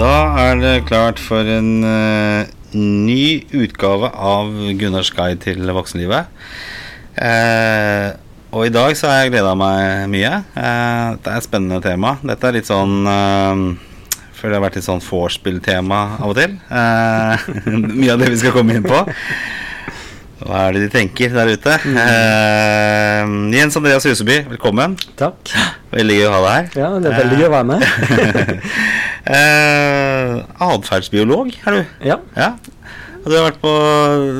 Da er det klart for en uh, ny utgave av Gunnars guide til voksenlivet. Uh, og i dag så har jeg gleda meg mye. Uh, det er et spennende tema. Dette er litt sånn Føler det har vært litt sånn vorspiel-tema av og til. Mye av det vi skal komme inn på. Hva er det de tenker der ute? Eh, Jens Andreas Huseby, velkommen. Takk. Veldig gøy å ha deg her. Ja, det er veldig gøy å være med. eh, Atferdsbiolog er du. Ja. Ja. Du har vært på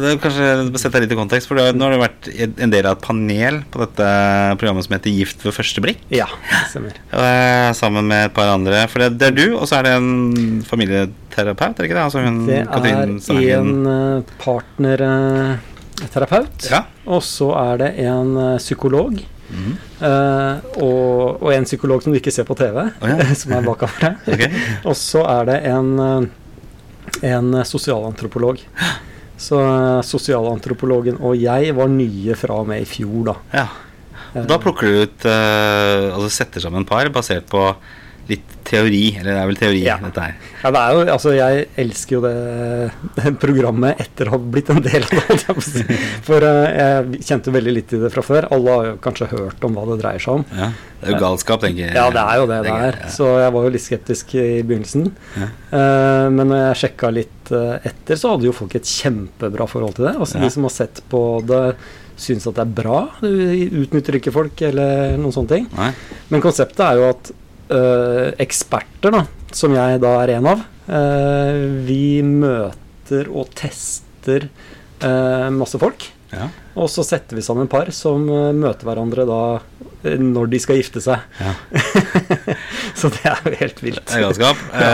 det Kanskje sette deg litt i kontekst, for har- nå har du vært en del av et panel på dette programmet som heter Gift ved første blikk. ja, stemmer. Eh, sammen med et par andre. For det, det er du, og så er det en familieterapeut, er det ikke det? Altså hun, Det er en eh, partnerterapeut, Ja. og så er det en eh, psykolog. Eh, og, og en psykolog som du ikke ser på TV, oh, ja. som er bak kameraet. okay. Og så er det en, eh, en sosialantropolog. Så eh, sosialantropologen og jeg var nye fra og med i fjor, da. Ja. Og da plukker du ut Altså setter sammen par basert på litt teori. Eller det er vel teori, Ja. dette her. Ja, det er jo, altså Jeg elsker jo det, det programmet etter å ha blitt en del av det. For eh, jeg kjente veldig litt i det fra før. Alle har jo kanskje hørt om hva det dreier seg om. Ja. Det er jo galskap, tenker jeg. Ja, det er jo det det er. Så jeg var jo litt skeptisk i begynnelsen. Ja. Eh, men når jeg sjekka litt eh, etter, så hadde jo folk et kjempebra forhold til det. Altså. De som har sett på det, syns at det er bra. Du utnytter ikke folk eller noen sånne ting. Nei? Men konseptet er jo at eksperter, da, som jeg da er en av, øh, vi møter og tester øh, masse folk. Ja. Og så setter vi sammen par som øh, møter hverandre da øh, når de skal gifte seg. ja. så det er jo helt vilt. Galskap. ja.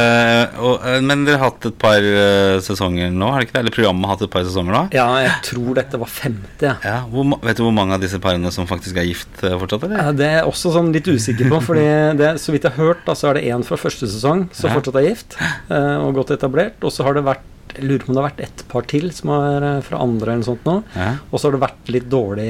eh, men dere har hatt et par eh, sesonger nå, har ikke det? Eller programmet har hatt et par sesonger nå? Ja, jeg tror dette var femte. Ja. Hvor, Vet du hvor mange av disse parene som faktisk er gift eh, fortsatt, eller? Eh, Det er jeg også sånn litt usikker på, fordi det, så vidt jeg har hørt, da, så er det én fra første sesong som fortsatt er gift eh, og godt etablert. Og så har det vært jeg lurer på om det har vært ett par til som er eh, fra andre eller noe sånt nå. Ja. Og så har det vært litt dårlig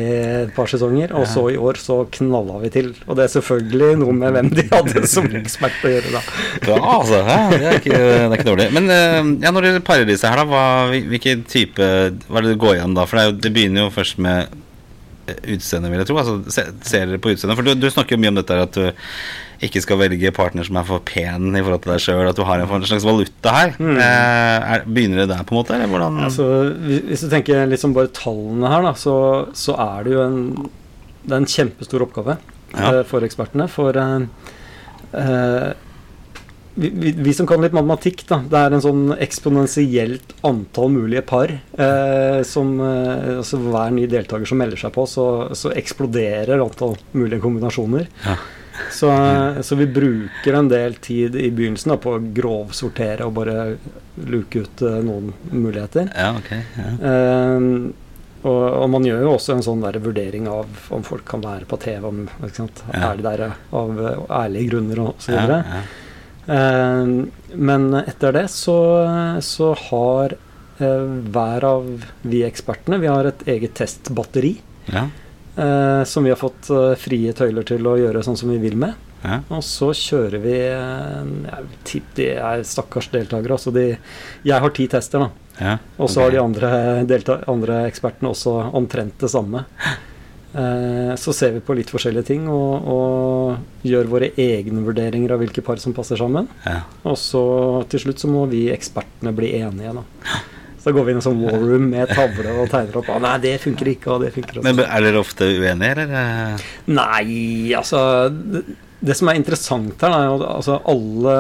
et par sesonger, og så i år så knalla vi til. Og det er selvfølgelig noe med hvem de hadde som ekspert å gjøre, da. Bra, altså. Ja, det, er ikke, det er ikke dårlig. Men eh, ja, når dere parer disse her, da, hva, hvilken type Hva er det det går igjen da? For det, jo, det begynner jo først med utseendet, utseende, vil jeg tro. Altså, se, ser dere på utseendet? For du, du snakker jo mye om dette her at du ikke skal velge partner som er for pen i forhold til deg sjøl, at du har en slags valuta her. Mm. Eh, er, begynner det der, på en måte? Eller hvordan Altså, hvis du tenker liksom bare tallene her, da, så, så er det jo en Det er en kjempestor oppgave Ja. eh, for ekspertene. For eh, eh, vi, vi, vi som kan litt matematikk, da, det er en sånn eksponentielt antall mulige par. Eh, som, eh, altså Hver ny deltaker som melder seg på, så, så eksploderer antall mulige kombinasjoner. Ja. Så, så vi bruker en del tid i begynnelsen da, på å grovsortere og bare luke ut uh, noen muligheter. Ja, ok. Ja. Eh, og, og man gjør jo også en sånn der vurdering av om folk kan være på TV, om? Ja. er de der av eh, ærlige grunner og så videre. ja. Eh, men etter det så, så har hver av vi ekspertene Vi har et eget testbatteri Ja, eh, som vi har fått eh, frie tøyler til å gjøre sånn som vi vil med. ja. Og så kjører vi eh, Jeg de er stakkars deltakere. Altså de, jeg har ti tester, da. ja. Og så har de andre, andre ekspertene også omtrent det samme. Eh, så ser vi på litt forskjellige ting og, og gjør våre egne vurderinger av hvilke par som passer sammen. ja. Og så til slutt så må vi ekspertene bli enige, da. Så går vi inn i en sånn war room med tavle og tegner opp. Ah, nei, det funker ikke, og det funker også. Men er dere ofte uenige, eller? Nei, altså det, det som er interessant her, er jo altså alle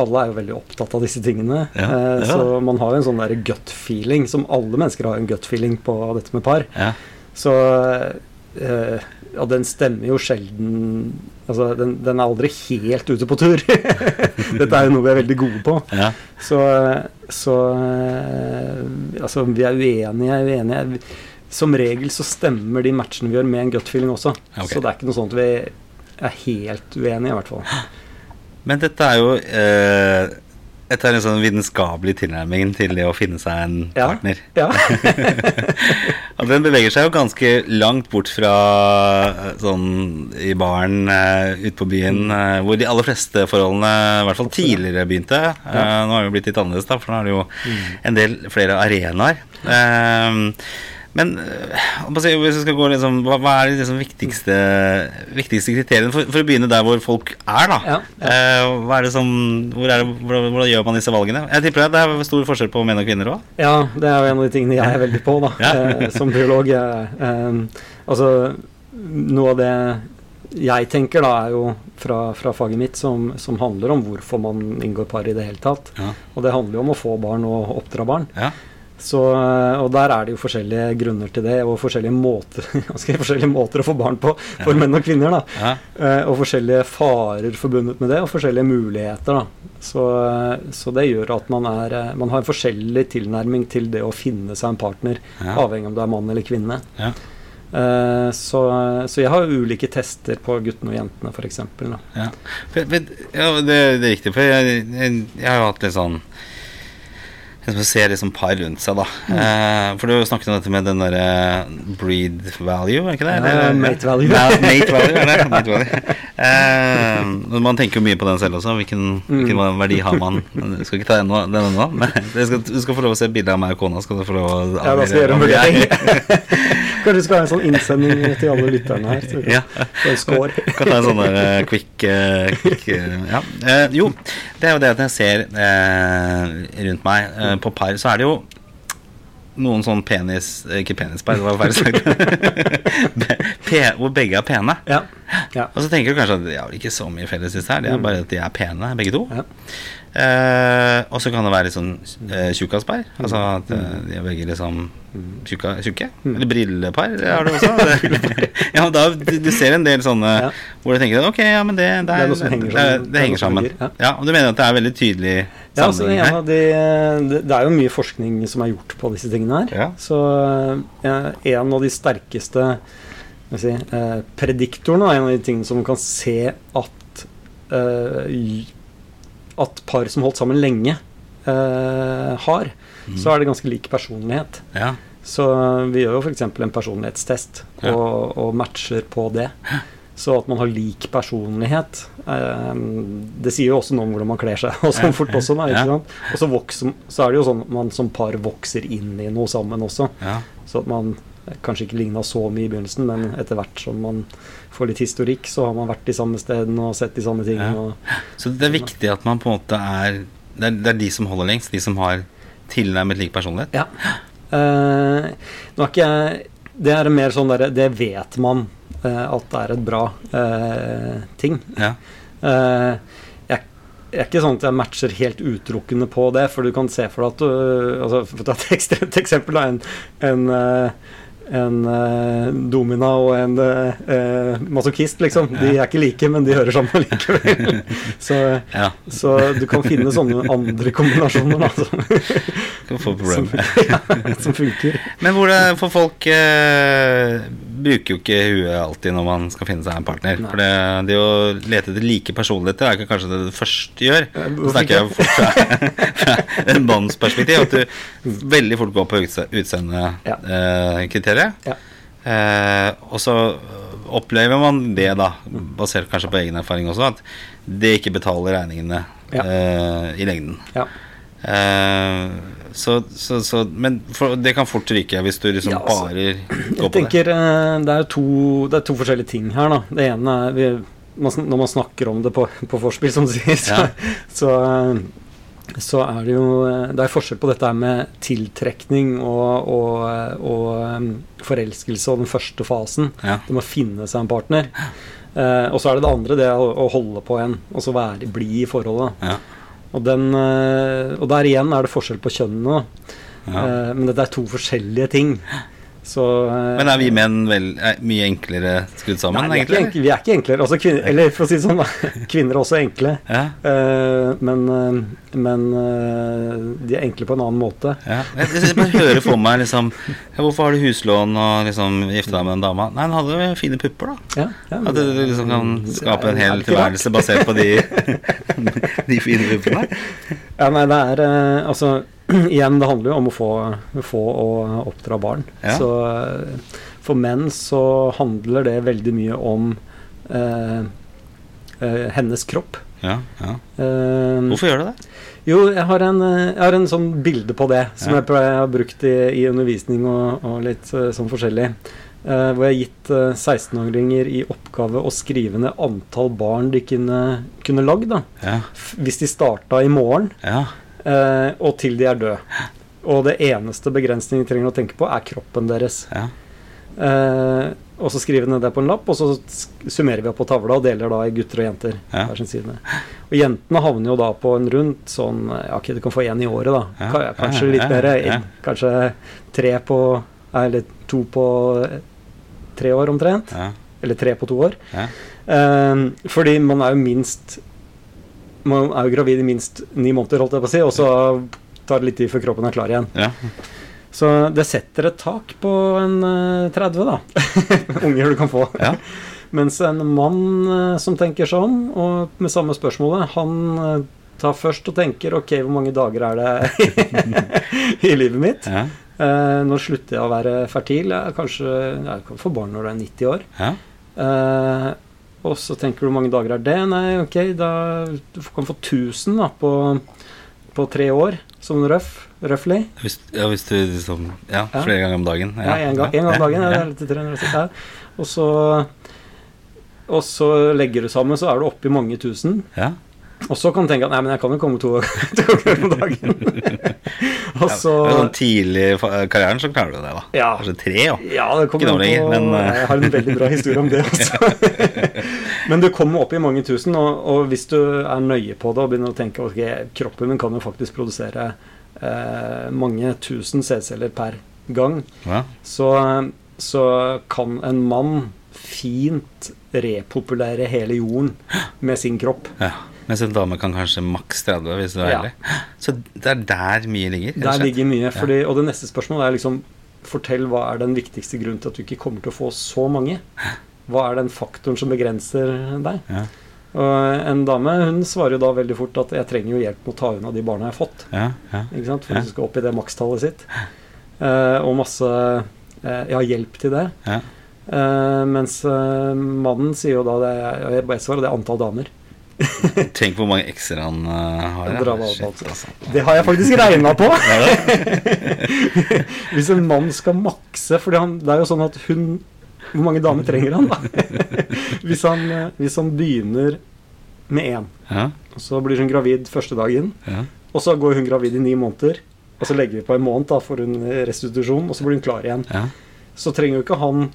alle er jo veldig opptatt av disse tingene. Ja, eh, ja. Så man har jo en sånn der gut feeling, som alle mennesker har en gut feeling på dette med par. Ja. Så eh, ja, den stemmer jo sjelden Altså, den, den er aldri helt ute på tur. Dette er jo noe vi er veldig gode på. ja. Så, så eh, Altså, vi er uenige, uenige. Som regel så stemmer de matchene vi gjør, med en gut feeling også. Okay. Så det er ikke noe sånt vi er helt uenige, i hvert fall. Men dette er jo eh, Dette tar en sånn vitenskapelig tilnærming til det å finne seg en Ja. partner. Ja. Og den beveger seg jo ganske langt bort fra eh, sånn i baren uh, ute på byen, eh, hvor de aller fleste forholdene, i hvert fall tidligere, begynte. Ja. nå har det jo blitt litt annerledes, da, for nå er det jo en del flere arenaer. Eh, men eh, si, hvis vi skal gå liksom, hva, hva er de liksom viktigste, viktigste kriteriene for, for å begynne der hvor folk er? da? Ja, Eh, hva er det som, hvor er det, hvordan, hvordan gjør man disse valgene? Jeg tipper det er stor forskjell på menn og kvinner òg. Ja, det er jo en av de tingene jeg er veldig på, da, Ja. eh, som biolog. Eh, altså, noe av det jeg tenker, da, er jo fra, fra faget mitt, som, som handler om hvorfor man inngår par i det hele tatt. Ja. Og det handler jo om å få barn og oppdra barn. Ja. Så, eh, og der er det jo forskjellige grunner til det, og forskjellige måter, forskjellige måter å få barn på for menn og kvinner. Ja. Eh, og forskjellige farer forbundet med det, og forskjellige muligheter. Så, eh, så det gjør at man, er, man har en forskjellig tilnærming til det å finne seg en partner, Ja. avhengig om du er mann eller kvinne. Ja. Så, så jeg har ulike tester på guttene og jentene, f.eks. Ja, for, for, ja det, det er riktig. For jeg, jeg, jeg har jo hatt litt sånn Jeg ser se liksom par rundt seg, da. Eh, for du snakket om dette med den derre breed value, er ikke det? Ja, Eller- mate value. Ja, mate value, er det? Mate value. Eh, man tenker jo mye på den selv også. Hvilken, hvilken verdi har man? Jeg skal ikke ta den ennå, men du skal, du skal få lov å se bilde av meg og kona. Skal du få lov å Ja, da skal jeg gjøre en vurdering. Kanskje du skal ha en sånn innsending til alle lytterne her. Så Ja. score. Kan ta en sånn der uh, quick, uh, quick uh, Ja. Eh, jo, det er jo det at jeg ser rundt meg eh, på par, så er det jo noen sånn penis eh, Ikke penispar, det var feil sagt. Hvor begge er pene. Ja. ja. Og så tenker du kanskje at de har ikke så mye felles i her. det er bare at de er pene, begge to. Ja. Eh, og så kan det være litt sånn eh, tjukkaspar. Altså at eh, de er begge liksom tjukke. tjukke. Eller brillepar har du også. ja, da, du, du ser en del sånne hvor du tenker ok, ja, men det, det, Det er er, noe som henger det, det, henger sammen. Ja. Ja, og du mener at det er veldig tydelig Ja, altså, sammenheng her? de, det, det er jo mye forskning som er gjort på disse tingene her. Så eh, en av de sterkeste si, eh, prediktorene, er en av de tingene som man kan se at eh, at par som holdt sammen lenge, eh, har, så er det ganske lik personlighet. Ja, Så vi gjør jo f.eks. en personlighetstest Ja. og, og matcher på det. Så at man har lik personlighet eh, Det sier jo også noe om hvordan man kler seg. Og sånn fort også da, ikke sant? Og så, vokser, så er det jo sånn at man som par vokser inn i noe sammen også. ja, Så at man kanskje ikke ligna så mye i begynnelsen, men etter hvert som man får litt historikk, så har man vært de samme stedene og sett de samme tingene. Ja. Så det er viktig at man på en måte er Det er, det er de som holder lengst, de som har tilnærmet lik personlighet. Ja. Eh, nå er ikke jeg Det er mer sånn derre Det vet man eh, at det er et bra eh, ting. Ja, Eh, jeg, jeg er ikke sånn at jeg matcher helt utelukkende på det, for du kan se for deg at du altså, For å ta et ekstremt eksempel, da, en, en, eh, en eh, domina og en eh, masochist, liksom. De er ikke like, men de hører sammen likevel. så, ja. så du kan finne sånne andre kombinasjoner da, som, Kan få som, ja, som funker. Men hvor det, for folk eh, bruker jo ikke huet alltid når man skal finne seg en partner. Nei. For det, det å lete etter like personligheter er ikke kanskje det du først gjør. Eh, Så snakker jeg fort fra, fra en manns perspektiv. At du veldig fort går på utseendekriteriet. Ja. Eh, og så opplever man det, da, basert kanskje på egen erfaring også, at det ikke betaler regningene Ja. eh, i lengden. Ja. Eh, så, så, så Men for, det kan fort ryke hvis du liksom Ja, altså, bare går på det. tenker det. det er, to, det er to forskjellige ting her. da Det ene er vi, Når man snakker om det på, på forspill, som du sier, så, Ja. så, eh, så er det jo eh, Det er forskjell på dette her med tiltrekning og, og, eh, og eh, forelskelse og den første fasen. Ja. Det med å finne seg en partner. Eh, og så er det det andre, det å, å holde på en, og så være bli i forholdet. Ja. Og, den, eh, og der igjen er det forskjell på kjønnene. Ja. Eh, men dette er to forskjellige ting. Så, eh, Men er vi menn vel, er mye enklere skrudd sammen, Nei, vi er, ikke vi er ikke enklere. Altså, kvinner, eller for å si det sånn. Kvinner er også enkle. Ja, Uh, men eh, men uh, de er enkle på en annen måte. ja. Jeg, jeg bare hører for meg liksom Hvorfor har du huslån og liksom gifte deg med en dame? Nei, hun hadde jo fine pupper, da. Ja, ja, At du liksom kan skape en hel tilværelse basert på de, de fine puppene. Ja, nei, det er uh, Altså, igjen, det handler jo om å få, få og oppdra barn. Ja. Så for menn så handler det veldig mye om eh, eh, hennes kropp. Ja, ja. Eh, Hvorfor gjør du det? Jo, jeg har en, eh, jeg har en sånn bilde på det, som jeg pleier- har brukt i, i undervisning og, og litt eh, sånn forskjellig. Eh, hvor jeg har gitt eh, 16-åringer i oppgave å skrive ned antall barn de kunne, kunne lagd. Ja, Hvis de starta i morgen, ja, eh, og til de er døde. Og det eneste begrensningen de trenger å tenke på, er kroppen deres. ja. Eh, og så skriver vi ned det på en lapp, og så summerer vi opp på tavla og deler da i gutter og jenter. Ja. hver sin side. Og jentene havner jo da på en rundt sånn Ja, ok, du kan få én i året, da. Ja, Kanskje litt mer. Kanskje tre på Eller to på tre år omtrent. ja, Eller tre på to år. ja. Eh, fordi man er jo minst Man er jo gravid i minst ni måneder, holdt jeg på å si, og så tar det litt tid før kroppen er klar igjen. ja. Så det setter et tak på en eh, 30, da. Unger du kan få. ja. Mens en mann eh, som tenker sånn, og med samme spørsmålet, han eh, tar først og tenker ok, hvor mange dager er det i livet mitt? ja. Eh, når slutter jeg å være fertil? Jeg, kanskje jeg kan få barn når du er 90 år. ja. Eh, og så tenker du hvor mange dager er det? Nei, ok, da du kan få 1000 da, på, på tre år, som røff, røffelig. Hvis, ja, hvis du liksom Ja, Ja. flere ganger om dagen. Ja, en gang, gang om dagen. Ja, det Ja, er litt til 360, ja. Og så og så legger du sammen, så er du oppe i mange tusen. ja. Og så kan du tenke at nei, men jeg kan jo komme to, to ganger om dagen. og så Ja, sånn tidlig i karrieren så klarer du det, da. Ja. Kanskje tre, jo. Ja, det kommer an på men, eh. Jeg har en veldig bra historie om det også. men du kommer opp i mange tusen, og, og hvis du er nøye på det og begynner å tenke ok, kroppen min kan jo faktisk produsere eh, mange tusen sædceller per gang, Ja. så, så kan en mann fint repopulere hele jorden med sin kropp. ja. Mens en dame kan kanskje maks 30, hvis du er Ja. Så det er der mye ligger. Der slett. ligger mye. Fordi, og det neste spørsmålet er liksom Fortell hva er den viktigste grunnen til at du ikke kommer til å få så mange? Hva er den faktoren som begrenser deg? Ja. Og en dame hun svarer jo da veldig fort at jeg trenger jo hjelp med å ta unna de barna jeg har fått. Ja, ja. Ikke sant? For Ja. de skal opp i det makstallet sitt. Eh, og masse eh, Ja, hjelp til det. ja. Eh, mens eh, mannen sier jo da det jeg svarer det er antall damer. Tenk hvor mange x-er han uh, har. Ja. Shit, altså. Det har jeg faktisk regna på! Hvis en mann skal makse For det er jo sånn at hun Hvor mange damer trenger han, da? hvis, han, eh, hvis han begynner med én, ja, så blir hun gravid første dagen, ja. og så går hun gravid i ni måneder, og så legger vi på en måned, da for hun restitusjon, og så blir hun klar igjen. ja. Så trenger jo ikke han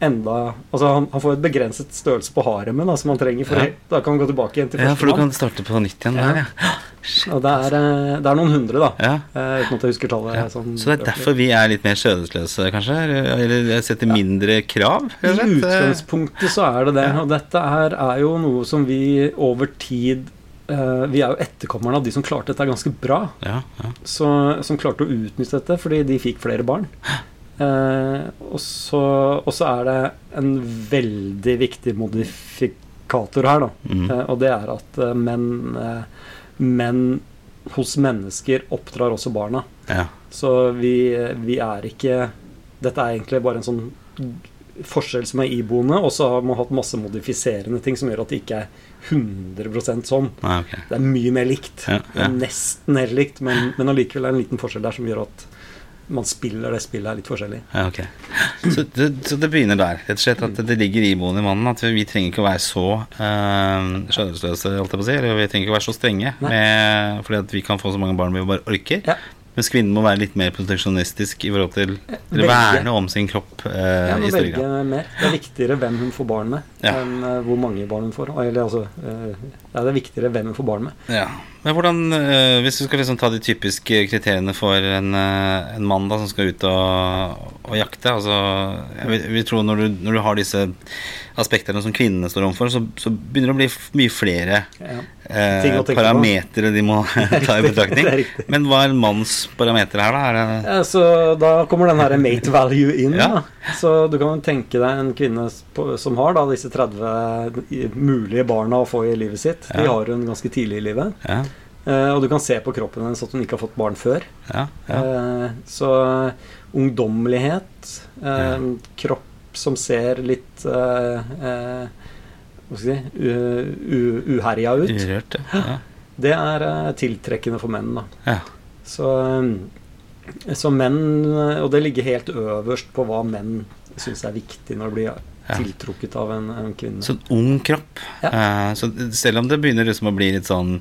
enda Altså han, han får et begrenset størrelse på haremen da, som han trenger, for Ja. da kan han gå tilbake igjen til første ja, for du kan starte på nytt igjen Ja. der, ja. Og det er, eh, det er noen hundre, da. ja. Eh, uten at jeg husker tallet. Ja. Sånn, Så det er derfor vi er litt mer skjødesløse, kanskje? Eller setter mindre krav? I utgangspunktet så er det det. Og dette her er jo noe som vi over tid uh, Vi er jo etterkommerne av de som klarte dette ganske bra. Ja, ja. Så, som klarte å utnytte dette fordi de fikk flere barn. Eh, og, så, er det en veldig viktig modifikator her, da. Mm. Eh, og det er at eh, menn, menn hos mennesker oppdrar også barna. ja. Så vi, vi er ikke Dette er egentlig bare en sånn forskjell som er iboende, og så har man hatt masse modifiserende ting som gjør at det ikke er 100 sånn. Ah, okay. Det er mye mer likt. Ja, ja. nesten helt likt, men, men allikevel er det en liten forskjell der som gjør at man spiller det spillet litt forskjellig. Ja, okay. Så det, så det begynner der. Rett og slett at det ligger iboende i mannen at vi trenger ikke å være så øh, skjønnhetsløse, holdt jeg på å si. Eller vi trenger ikke å være så strenge med, fordi at vi kan få så mange barn vi bare orker. Ja. Mens kvinnen må være litt mer proteksjonistisk i forhold til Eller verne om sin kropp eh, Ja, i større velge grad. mer. Det er viktigere hvem hun får barn med, Ja. enn uh, hvor mange barn hun får. Eller altså uh, Ja, det er viktigere hvem hun får barn med. Ja. Men hvordan, eh, hvis du skal liksom ta de typiske kriteriene for en, eh, en mann da, som skal ut og, og jakte altså, jeg, vil, jeg vil tro når du, når du har disse aspektene som kvinnene står overfor, så, så begynner det å bli mye flere Ja. eh, parametere de må ta i betraktning. Men hva er manns parameter her, da? Det, Ja, Så da kommer den her mate value inn. Ja. Så du kan tenke deg en kvinne som har da disse 30 mulige barna å få i livet sitt. De har hun ganske tidlig i livet. ja, Og du kan se på kroppen hennes at hun ikke har fått barn før. ja, ja. Eh, Så ungdommelighet, eh, Ja. kropp som ser litt eh, eh, Hva skal jeg si uherja ut, Urørt, ja. det er eh, tiltrekkende for menn. da. ja. Så, eh, så menn eh, Og det ligger helt øverst på hva menn syns er viktig når det blir. Tiltrukket av en, en kvinne. Så ung kropp. Ja. Eh, så selv om det begynner liksom å bli litt sånn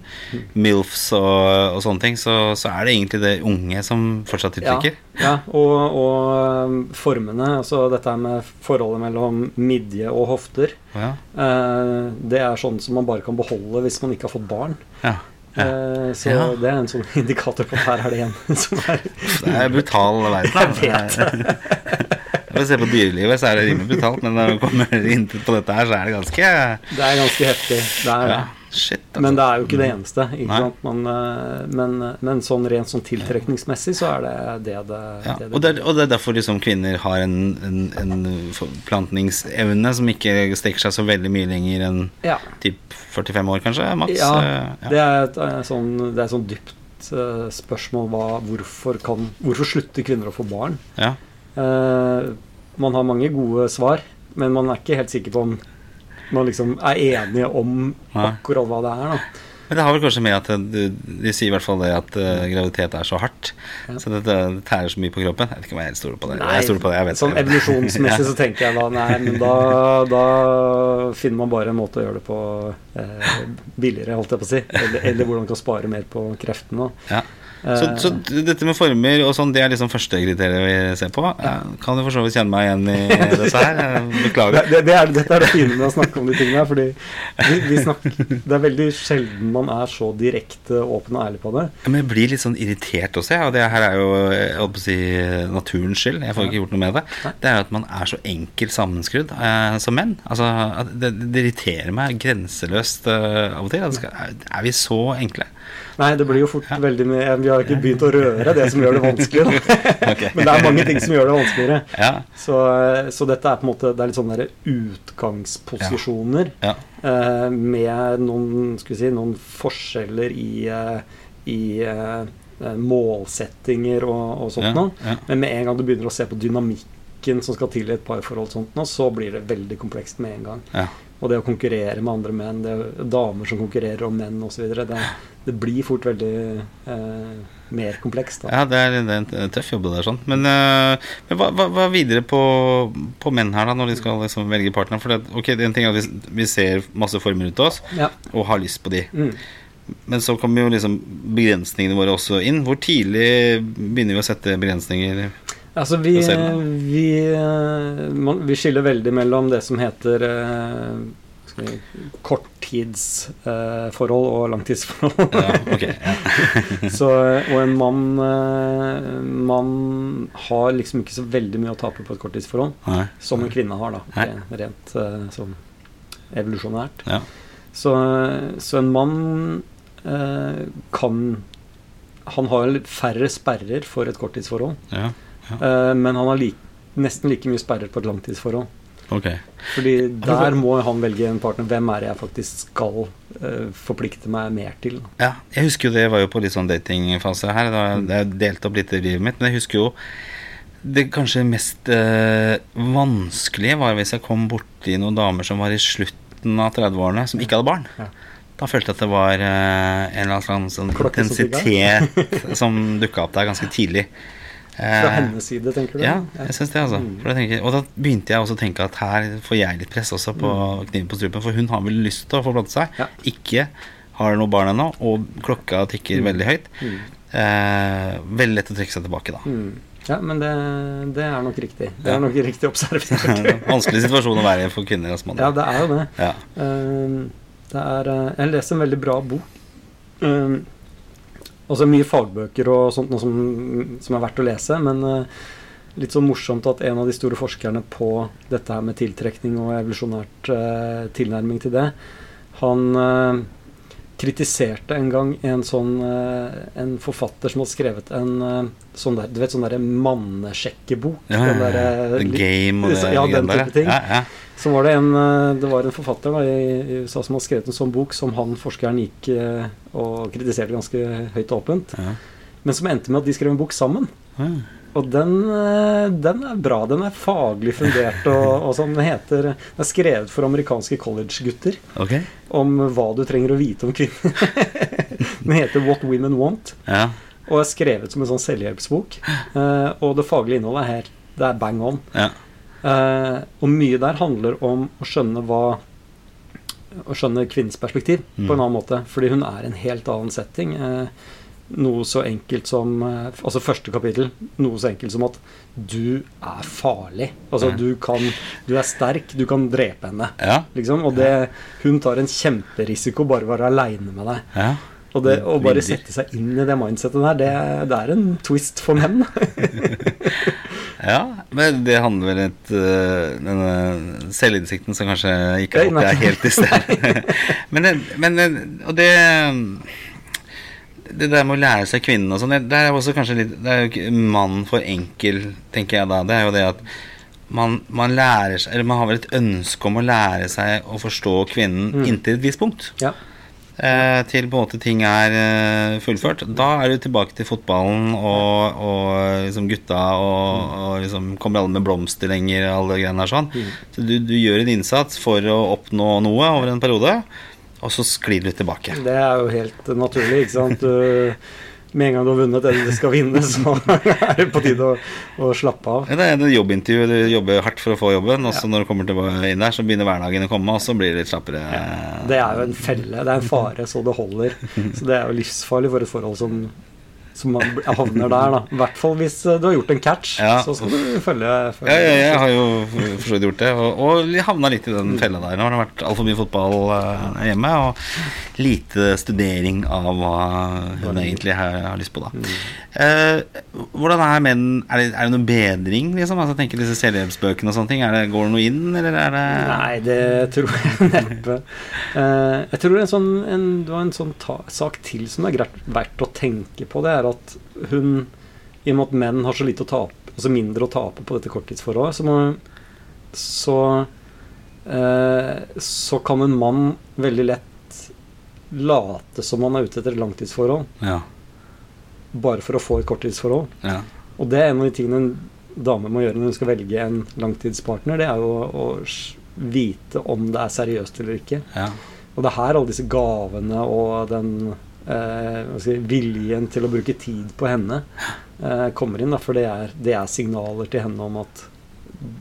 MILFs og, og sånne ting, så, så er det egentlig det unge som fortsatt tiltrekker. Ja, ja og, og um, formene, altså dette med forholdet mellom midje og hofter, Ja. eh, det er sånn som man bare kan beholde hvis man ikke har fått barn. ja. ja. Eh, så Ja. det er en sånn indikator på at her er det en som er Det er brutal verden. Jeg Når vi ser på dyrelivet, så er det rimelig brutalt, men når vi kommer inn på dette her, så er det ganske Det er ganske heftig. Det er det. ja, Shit, altså. Men det er jo ikke det eneste. Ikke? Man, eh, men, men sånn rent sånn tiltrekningsmessig så er det det det, ja, det, og, det er, og det er derfor liksom kvinner har en, en, en forplantningsevne som ikke strekker seg så veldig mye lenger enn ja. typ 45 år, kanskje? Maks? Ja, Eh, det er et eh, sånn, det er sånn dypt eh, spørsmål hva, hvorfor, kan, hvorfor slutter kvinner å få barn? ja. Eh, man har mange gode svar, men man er ikke helt sikker på om man liksom er enige om akkurat hva det er. Da. Men det har vel kanskje med at du, de sier i hvert fall det at uh, graviditet er så hardt. Ja. Så det, det tærer så mye på kroppen. Jeg vet ikke om jeg stoler på det. jeg stoler på det, jeg vet sånn evolusjonsmessig så tenker jeg da nei, men da, da finner man bare en måte å gjøre det på eh, billigere, holdt jeg på å si. Eller, eller hvordan man kan spare mer på kreftene. Ja. Eh, Så, så dette med former og sånn, det er liksom første kriteriet vi ser på. Kan du for så vidt kjenne meg igjen i disse her? Beklager. det, det, det er, dette er det fine med å snakke om de tingene her. Fordi vi, vi snakker, det er veldig sjelden man er så direkte åpen og ærlig på det. Men jeg blir litt sånn irritert også, jeg. Og det her er jo jeg holdt på å si, naturens skyld. Jeg får ikke gjort noe med det. Det er jo at man er så enkelt sammenskrudd eh, som menn. Altså, det, det irriterer meg grenseløst eh, av og til. Altså, er vi så enkle? Nei, det blir jo fort veldig mye Vi har ikke begynt å røre det som gjør det vanskelig. Da. Ok. Men det er mange ting som gjør det vanskeligere. Ja. Så, så dette er på en måte Det er litt sånne utgangsposisjoner ja. eh, med noen, si, noen forskjeller i, eh, i eh, målsettinger og, og sånt Ja, noe. ja. Men med en gang du begynner å se på dynamikken som skal til i et parforhold, sånt nå, så blir det veldig komplekst med en gang. Ja. Og det å konkurrere med andre menn, det er damer som konkurrerer om menn osv. Det, det blir fort veldig eh, mer komplekst. Da. Ja, det er, det er en tøff jobb det der, sånn. Men, eh, men hva, hva, hva videre på, på menn her, da, når de skal liksom velge partner? For det, okay, det er en ting at vi, vi ser masse former av oss, Ja. og har lyst på de. Mm. Men så kommer jo liksom begrensningene våre også inn. Hvor tidlig begynner vi å sette begrensninger? Altså, vi, du? vi, eh, man, vi skiller veldig mellom det som heter eh, korttidsforhold eh, og langtidsforhold. Ja, ok. Ja. Så, og en mann eh, Man har liksom ikke så veldig mye å tape på et korttidsforhold, Nei. som en kvinne har, da. Rent, eh, sånn evolusjonært. Ja. Så, så en mann eh, kan Han har færre sperrer for et korttidsforhold, ja. eh, men han har like, nesten like mye sperrer på et langtidsforhold. Ok. Fordi der må han velge en partner. Hvem er det jeg faktisk skal uh, forplikte meg mer til? Ja, jeg husker jo det var jo på litt sånn datingfase her. Da jeg delte delt opp litt i livet mitt. Men jeg husker jo det kanskje mest uh, vanskelige var hvis jeg kom borti noen damer som var i slutten av 30-årene, som ikke hadde barn. Ja. Da følte jeg at det var uh, en eller annen sånn intensitet som dukka opp der ganske tidlig. Fra Eh, hennes side, tenker du? Ja, jeg syns det, altså. Mm. Tenker, og da begynte jeg også å tenke at her får jeg litt press også på kniven på strupen, for hun har vel lyst til å forplante seg. Mm. Ja. Ikke har noe barn ennå, og klokka tikker veldig høyt. Mm. Eh, veldig lett å trekke seg tilbake, da. Mm. Ja, men det, det er nok riktig. Det er nok riktig observert. Vanskelig situasjon å være i for kvinner. Altså, ja, det er jo det. ja. Uh, det er, uh, jeg leser en veldig bra bok um, Altså mye fagbøker og sånt noe som, som er verdt å lese, men eh, litt sånn morsomt at en av de store forskerne på dette her med tiltrekning og evolusjonært eh, tilnærming til det, han eh, kritiserte en gang en sånn eh, En forfatter som hadde skrevet en eh, sånn der, du vet, sånn derre mannesjekkebok. Ja, den ja, Den derre The Game og det Ja, den type ting. Ja, ja. Så var det en, eh, det var en forfatter da, i USA som hadde skrevet en sånn bok som han forskeren gikk eh, og kritiserte ganske høyt og åpent. Ja. Men som endte med at de skrev en bok sammen. Ja. Og den, eh, den er bra. Den er faglig fundert. Og, og sånn. Den, heter, den er skrevet for amerikanske college-gutter om hva du trenger å vite om kvinner. den heter What Women Want Ja. og er skrevet som en sånn selvhjelpsbok. Og det faglige innholdet er helt Det er bang on. Ja. Eh, og mye der handler om å skjønne hva Å skjønne kvinnens perspektiv Mm. på en annen måte. Fordi hun er en helt annen setting. Uh, noe så enkelt som eh, Altså første kapittel. Noe så enkelt som at du er farlig. Altså du kan Du er sterk. Du kan drepe henne. Ja. Liksom. Og det Hun tar en kjemperisiko bare å være aleine med deg. ja. Og det å bare sette seg inn i det mindsetet der, det, det er en twist for menn. Ja, men det handler vel om øh, denne selvinnsikten som kanskje ikke alltid er helt til stede. men, men Og det Det der med å lære seg kvinnen og sånn, det- det er også kanskje litt Det er jo ikke mann for enkel, tenker jeg da. Det er jo det at man, man lærer seg Eller man har vel et ønske om å lære seg å forstå kvinnen Mm. inntil et visst punkt. ja. Eh, til på en måte ting er eh, fullført. Da er du tilbake til fotballen og, og liksom gutta og, og liksom kommer alle med blomster lenger og alle greiene der sånn. Mm. Så du, du gjør en innsats for å oppnå noe over en periode, og så sklir du tilbake. Det er jo helt naturlig, ikke sant. Du, med en gang du har vunnet det du skal vinne, så er det på tide å, å slappe av. Det er et jobbintervju, du jobber hardt for å få jobben, og så når du kommer tilbake inn der, så begynner hverdagen å komme, og så blir det litt slappere. Det er jo en felle. Det er en fare så det holder. Så det er jo livsfarlig for et forhold som, som man havner der, da. I hvert fall hvis eh, du har gjort en catch, Ja. så skal du følge, følge Ja, ja, jeg har jo for så vidt gjort det, og, og havna litt i den fella der. Nå har det vært altfor mye fotball eh, hjemme, og lite studering av hva hun egentlig har, har lyst på, da. Eh, hvordan er menn Er det, er det noen bedring, liksom? Altså, tenker disse selvhjelpsbøkene og sånne ting. Det, går det noe inn, eller er det Nei, det tror jeg neppe. Eh, jeg tror en sånn, en, det var en sånn ta, sak til som er greit, verdt å tenke på. Det er at hun, i og med at menn har så lite å tape, altså mindre å tape på dette korttidsforholdet, så, må, så, eh, så kan en mann veldig lett late som han er ute etter et langtidsforhold, Ja. bare for å få et korttidsforhold. ja. Og det er en av de tingene en dame må gjøre når hun skal velge en langtidspartner. Det er jo å, å vite om det er seriøst eller ikke. ja. Og det er her alle disse gavene og den eh, viljen til å bruke tid på henne eh, kommer inn. Da, for det er, det er signaler til henne om at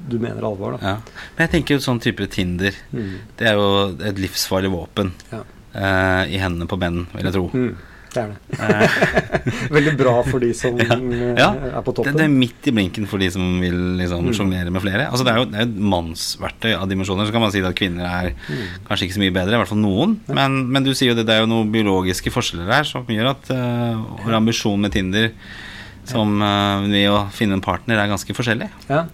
du mener alvor. Da. ja. Men jeg tenker jo sånn type Tinder, Mm. det er jo et livsfarlig våpen Ja. eh, i hendene på menn, vil jeg tro. Mm, det er det. Eh, Veldig bra for de som Ja. eh, Ja. er på Det, toppen. det er midt i blinken for de som vil liksom Mm. sjonglere med flere. Altså Det er jo det er et mannsverktøy av dimensjoner. Så kan man si at kvinner er Mm. kanskje ikke så mye bedre, i hvert fall noen. Men, men du sier jo det, det er jo noen biologiske forskjeller her som gjør at uh, vår ambisjon med Tinder som uh, ved å finne en partner er ganske forskjellig. Ja,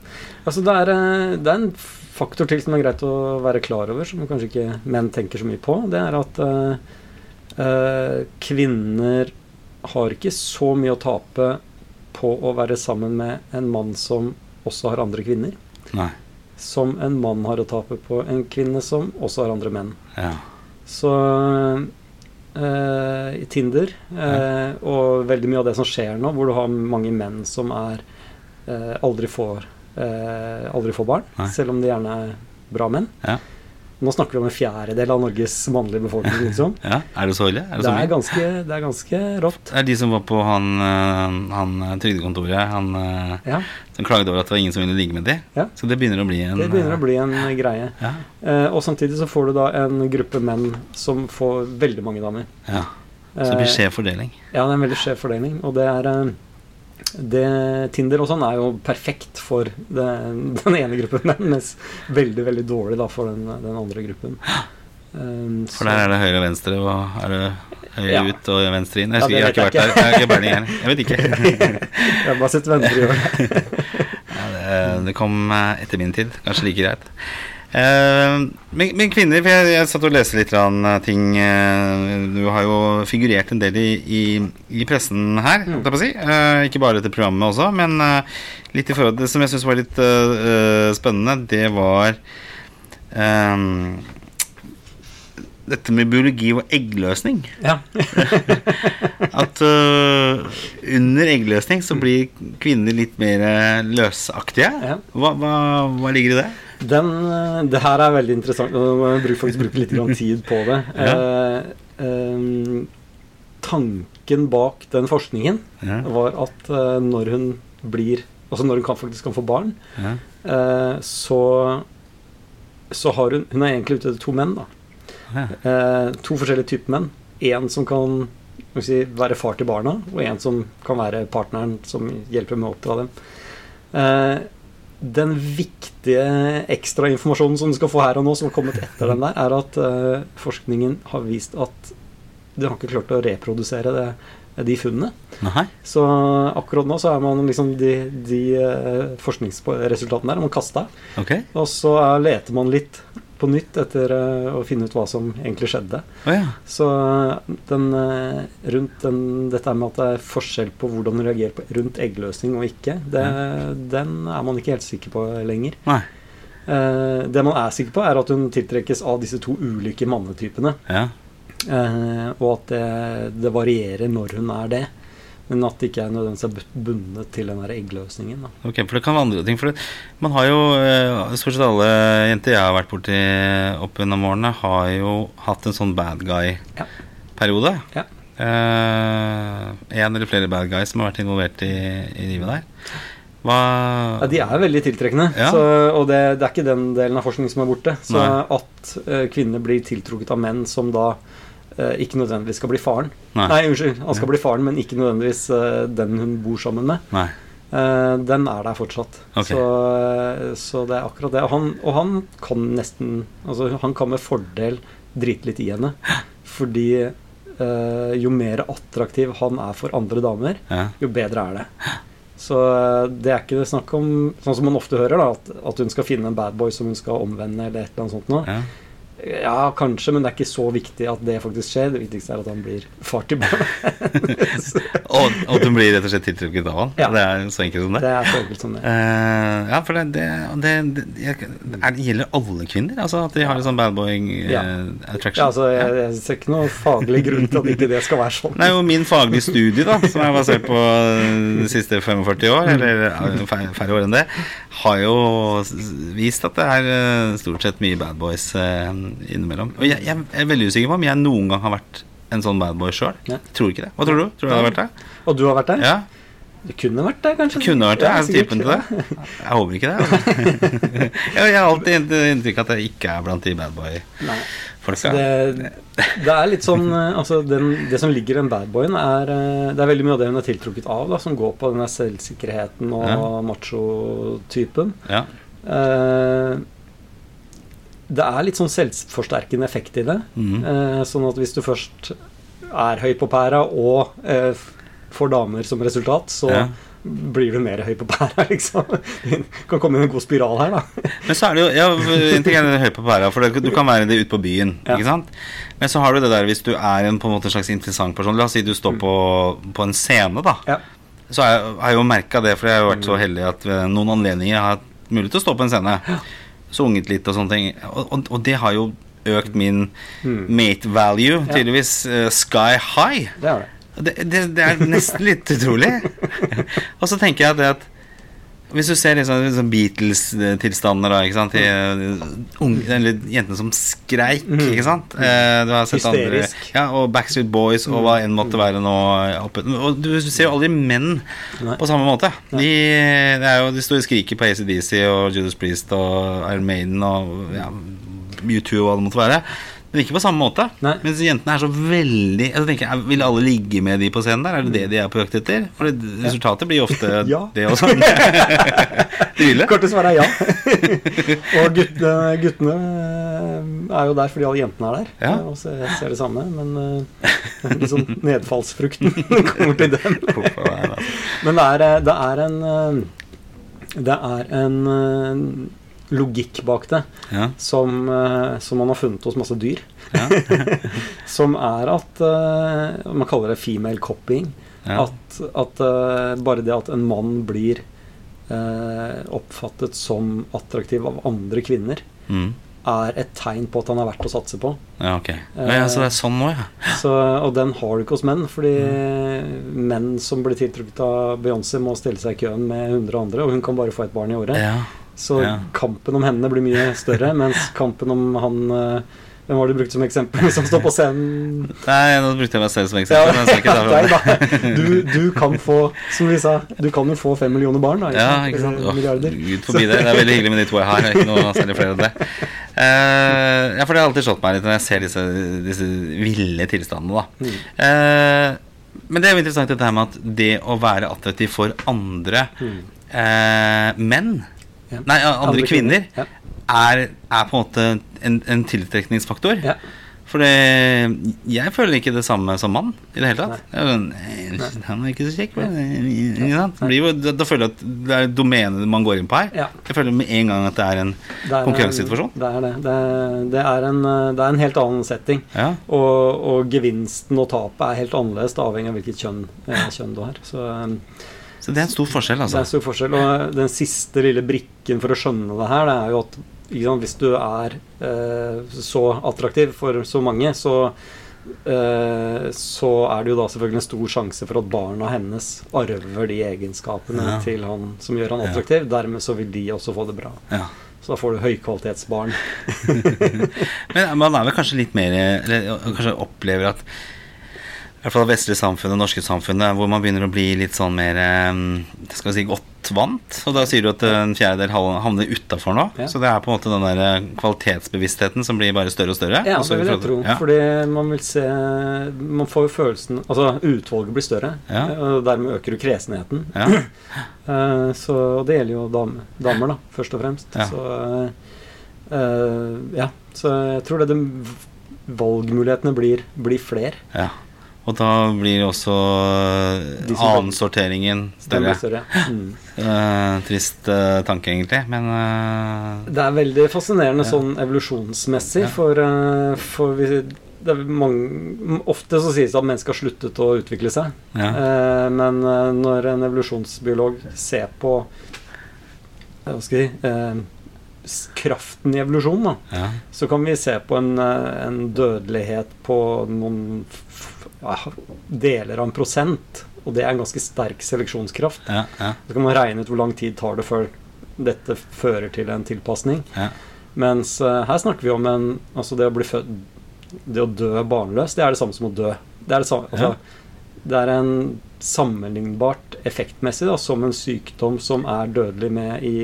altså det er, eh, det er en faktor til som er greit å være klar over, som kanskje ikke menn tenker så mye på. Det er at eh, eh, kvinner har ikke så mye å tape på å være sammen med en mann som også har andre kvinner, Nei. som en mann har å tape på en kvinne som også har andre menn. Ja. Så eh, i Tinder, eh, og veldig mye av det som skjer nå, hvor du har mange menn som er eh, aldri får eh, aldri får barn, Nei. selv om de gjerne er bra menn. Ja. Nå snakker vi om en fjerdedel av Norges mannlige befolkning, liksom. ja. Er det så ille? Er det, Det er ganske, det er ganske rått. Det er de som var på han, uh, han uh, trygdekontoret, han uh, Ja, som klaget over at det var ingen som ville ligge med de. Ja. Så det begynner å bli en det begynner å bli en greie. Ja. Eh, og samtidig så får du da en gruppe menn som får veldig mange damer. ja. Så det blir Eh, skjev fordeling. Ja, det er en veldig skjev fordeling. Og det er eh, det, Tinder og sånn er jo perfekt for det, den ene gruppen mens veldig veldig dårlig da for den, den andre gruppen. Um, For der er det høyre og venstre, og er det høyre Ja. ut og venstre inn? Jeg, Ja, jeg har ikke vært der. Jeg ikke her. Jeg vet ikke. Jeg har bare sett venner gjøre det. Ja, det, det kom eh, etter min tid. Kanskje like greit. Eh, men, men kvinner for jeg, jeg satt og leste litt eh, ting eh, Du har jo figurert en del i, i, i pressen her, å si. Ikke bare til programmet også, men litt i forhold til det som jeg syns var litt eh, spennende, det var um, dette med biologi og eggløsning. Ja. At uh, under eggløsning så blir kvinner litt mer løsaktige. Ja. Hva, hva, hva ligger i det? Den, eh, det her er veldig interessant. og må jeg faktisk bruke litt tid på det. Ja. Eh, eh, tanken bak den forskningen Ja. var at eh, når hun blir Altså når hun kan, faktisk kan få barn, Ja. eh, så så har hun Hun er egentlig ute etter to menn, da. Eh, to forskjellige typer menn. En som kan si, være far til barna, og en som kan være partneren som hjelper med å oppdra dem. Eh, den viktige ekstrainformasjonen som du skal få her og nå, som har kommet etter den der, er at uh, forskningen har vist at du har ikke klart å reprodusere det, de funnene. Nei. Så akkurat nå så er man liksom de, de eh, forskningsresultatene der er man kasta. Okay. Og så leter man litt på nytt etter eh, å finne ut hva som egentlig skjedde. Oh, ja. Så eh, den, eh, rundt den, dette med at det er forskjell på hvordan du reagerer på rundt eggløsning og ikke, det, den er man ikke helt sikker på lenger. Nei. Eh, det man er sikker på, er at hun tiltrekkes av disse to ulike mannetypene. Ja. Eh, og at det, det varierer når hun er det. Men at det ikke er nødvendigvis er bundet til den der eggløsningen. Da. Ok, for det kan være andre ting. For det, man har jo øh, Stort sett alle jenter jeg har vært borti opp gjennom årene, har jo hatt en sånn bad guy-periode. Ja. Eh, en eller flere bad guys som har vært involvert i, i livet der. Hva Ja, de er veldig tiltrekkende. Ja. Så, og det, det er ikke den delen av forskningen som er borte. Så Nei. at uh, kvinner blir tiltrukket av menn som da eh, ikke nødvendigvis skal bli faren. Nei. Nei, unnskyld. Han skal bli faren, men ikke nødvendigvis eh, den hun bor sammen med. Nei. Eh, den er der fortsatt. Okay. Så, eh, så det er akkurat det. Og han, og han kan nesten Altså, han kan med fordel drite litt i henne. Fordi uh, jo mer attraktiv han er for andre damer, Ja. jo bedre er det. Så eh, det er ikke snakk om Sånn som man ofte hører, da, at, at hun skal finne en bad boy som hun skal omvende, eller et eller annet sånt noe. Ja. Ja, kanskje, men det er ikke så viktig at det faktisk skjer. Det viktigste er at han blir far til barnet. Og, at hun blir rett og slett tiltrukket av han? Ja. Det er så enkelt som det? Det er så enkelt som det. Uh, ja, for det, det, det, det, er, gjelder alle kvinner? Altså At de har en sånn bad boy eh, Ja. attraction? Ja, altså, jeg, jeg ser ikke noe faglig grunn til at ikke det skal være sånn. Er jo min faglige studie, da, som er basert på de siste 45 år, eller ja, færre, år enn det, har jo vist at det er eh, stort sett mye bad boys eh, innimellom. Og jeg, jeg er veldig usikker på om jeg noen gang har vært en sånn bad boy sjøl. Tror ikke det. Hva tror du? Tror du jeg har vært det? Og du har vært der? Ja, Det kunne vært det, kanskje. kunne vært det. Ja, Er typen til det? Jeg håper ikke det. Altså. Jeg har alltid inntrykk av at jeg ikke er blant de bad Nei. boy-folka. Det, det er litt sånn eh, altså den, Det som ligger i den badboyen, er eh, Det er veldig mye av det hun er tiltrukket av, da, som går på den der selvsikkerheten og Ja. macho-typen. Ja. Eh, det er litt sånn selvforsterkende effekt i det. Mm. Eh, sånn at hvis du først er høy på pæra og eh, får damer som resultat, så Ja. blir du mer høy på pæra, liksom. Det kan komme inn en god spiral her, da. Men så er det jo ja, En ting er høy på pæra, for det, du kan være det ute på byen. Ja. Ikke sant? Men så har du det der hvis du er en på en måte slags interessant person. La oss si du står på, på en scene, da. Ja. Så har jeg, har jeg jo merka det, for jeg har jo vært så heldig at ved noen anledninger har jeg hatt mulighet til å stå på en scene. Sunget litt og sånne ting. Og, og, og det har jo økt min Mm. mate value tydeligvis uh, sky high. Det er det. Det, det, er nesten litt utrolig. og så tenker jeg at hvis du ser liksom, liksom Beatles-tilstander, da, ikke sant De unge, eller jentene som skreik, Mhm. ikke sant Eh, Du har sett Hysterisk. andre Ja, og Backstreet Boys og hva enn måtte være nå oppe. Og du, du ser jo aldri menn Nei. på samme måte. De, det er jo, de står og skriker på ACDC og Judas Priest og Iron Maiden og ja, U2 og hva det måtte være. Men ikke på samme måte. Nei. Mens jentene er så veldig Jeg tenker, jeg, Vil alle ligge med de på scenen der? Er det det de er på jakt etter? For resultatet blir jo ofte Ja. det også. de vil det. Korte svaret er ja. og guttene, guttene eh, er jo der fordi alle jentene er der. Ja. Og så jeg ser det samme, men uh, liksom nedfallsfrukten kommer til dem. Altså? Men det er, eh, det er en eh, Det er en eh, logikk bak det Ja, som, eh, som man har funnet hos masse dyr. ja, Som er at eh, Man kaller det female copying. ja. At, at eh, bare det at en mann blir eh, oppfattet som attraktiv av andre kvinner, Mm. er et tegn på at han er verdt å satse på. ja, ok. Ja, så det er sånn nå, ja. Så, og den har du ikke hos menn, fordi menn som blir tiltrukket av Beyoncé, må stille seg i køen med 100 andre, og hun kan bare få et barn i året. ja. Så ja. kampen om henne blir mye større, mens kampen om han eh, Hvem var det du brukte som eksempel, som står på scenen? Nei, nå brukte jeg meg selv som Ja, eksempel. ikke deg, da. Du, du kan få, som vi sa, du kan jo få fem millioner barn, da. Ja, ikke sant? Åh. Gud forbi det. Det er veldig hyggelig med de to jeg har. Ikke noe særlig flere av det. Uh, ja, for det har alltid slått meg litt når jeg ser disse, disse ville tilstandene, da. Eh, men det er jo interessant dette her med at det å være attraktiv for andre eh, menn Ja. Nei, andre, Andre kvinner, Ja. er, er på en måte en, en tiltrekningsfaktor. Ja. For jeg føler ikke det samme som mann i det hele tatt. Sånn, Han er ikke så kjekk. da, da føler jeg at det er domenet man går inn på her. Ja. Jeg føler med en gang at det er en Det er- konkurransesituasjon. Det er det. Det er, det, er en, det er en helt annen setting. Ja. Og, og gevinsten og tapet er helt annerledes, avhengig av hvilket kjønn, eh, kjønn du har. Så Så det er en stor forskjell, altså. det er en stor forskjell. Og den siste lille brikken for å skjønne det her, det er jo at sant, hvis du er eh, så attraktiv for så mange, så eh, så er det jo da selvfølgelig en stor sjanse for at barna hennes arver de egenskapene Ja. til han som gjør han Ja. attraktiv. Dermed så vil de også få det bra. Ja. Så da får du høykvalitetsbarn. Men man er vel kanskje litt mer Eller kanskje opplever at i hvert fall vestlige samfunnet, norske samfunnet, hvor man begynner å bli litt sånn mer skal vi si, godt vant. Og da sier du at en fjerdedel havner utafor nå. Ja. Så det er på en måte den der eh, kvalitetsbevisstheten som blir bare større og større. Ja, det vil jeg tro. Ja. Fordi man vil se Man får jo følelsen Altså, utvalget blir større, Ja. og dermed øker du kresenheten. Ja. Eh, så det gjelder jo dam, damer, da, først og fremst. Så eh, ja. Så jeg tror det de valgmulighetene blir, blir flere. ja. Og da blir også De annensorteringen større. større. Mm. Uh, trist uh, tanke, egentlig, men uh, Det er veldig fascinerende Ja. sånn evolusjonsmessig, Ja. for, eh, for vi, mange, Ofte så sies det at mennesker har sluttet å utvikle seg. ja. Eh, men eh, når en evolusjonsbiolog ser på Hva skal jeg eh, Kraften i evolusjonen, da, ja. så kan vi se på en, eh, en dødelighet på noen ja, deler av en prosent. Og det er en ganske sterk seleksjonskraft. ja, ja, Så kan man regne ut hvor lang tid tar det før dette fører til en tilpasning. ja. Mens uh, her snakker vi om en Altså det å bli født Det å dø barnløs, det er det samme som å dø. Det er, det samme, altså, det er en sammenlignbart effektmessig da, som en sykdom som er dødelig med i,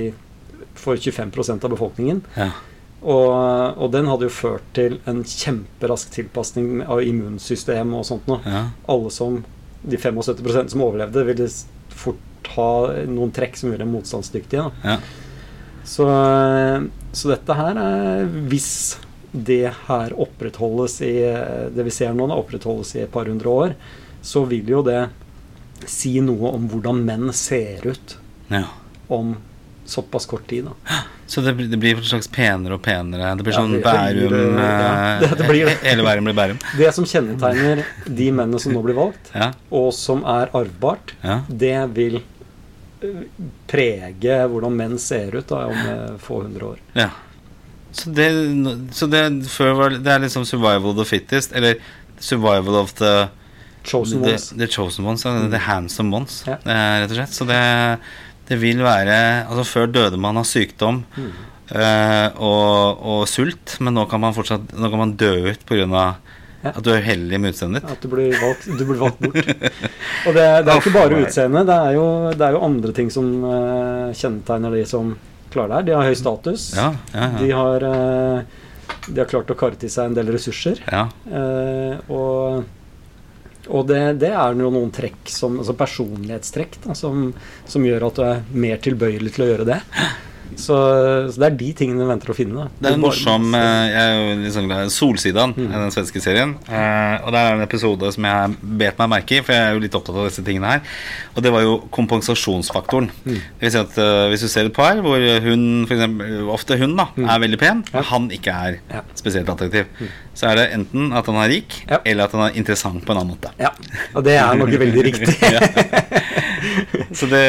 for 25% av befolkningen. ja. Og, og den hadde jo ført til en kjemperask tilpasning av immunsystem og sånt noe. ja. Alle som De 75% som overlevde, ville fort ha noen trekk som gjorde dem motstandsdyktige. Ja. Så, så dette her er Hvis det her opprettholdes i Det vi ser nå, da, opprettholdes i et par hundre år, så vil jo det si noe om hvordan menn ser ut ja. om såpass kort tid. Da. Så det, det blir slags penere og penere. Det blir Ja, sånn det- det blir, Bærum ja, eh, det- det blir. Hele Bærum blir Bærum. Det som kjennetegner de mennene som nå blir valgt, Ja, og som er arvbart, det vil eh, prege hvordan menn ser ut da, om eh, få hundre år. ja. Så det, så det var det er liksom survival of the fittest, eller survival of the Chosen the, ones. the chosen ones, altså the handsome ones, Ja. rett og slett. Så det, det vil være Altså, før døde man av sykdom Mm. eh, og, og sult, men nå kan man fortsatt Nå kan man dø ut pga. Ja. at du er uheldig med utseendet ditt. At du blir valgt, du blir valgt bort. Og det, det er ikke bare utseendet. Det, det er jo andre ting som eh, kjennetegner de som klarer det her. De har høy status. Ja, ja, De har eh, de har klart å karre til seg en del ressurser. Ja. Eh, og og det, det er jo noen trekk som, altså personlighetstrekk da, som, som gjør at du er mer tilbøyelig til å gjøre det. Så, så det er de tingene vi venter å finne. Da. Det er en morsom eh, Jeg er jo sånn glad Solsidan, den svenske serien. Eh, og det er en episode som jeg bet meg merke i, for jeg er jo litt opptatt av disse tingene her. Og det var jo kompensasjonsfaktoren. Det vil si at eh, hvis du ser et par hvor hun, for eksempel, ofte hun, da, er veldig pen, Ja. han ikke er Ja. spesielt attraktiv, så er det enten at han er rik, Ja. eller at han er interessant på en annen måte. Ja, og det er nok veldig riktig. Så det,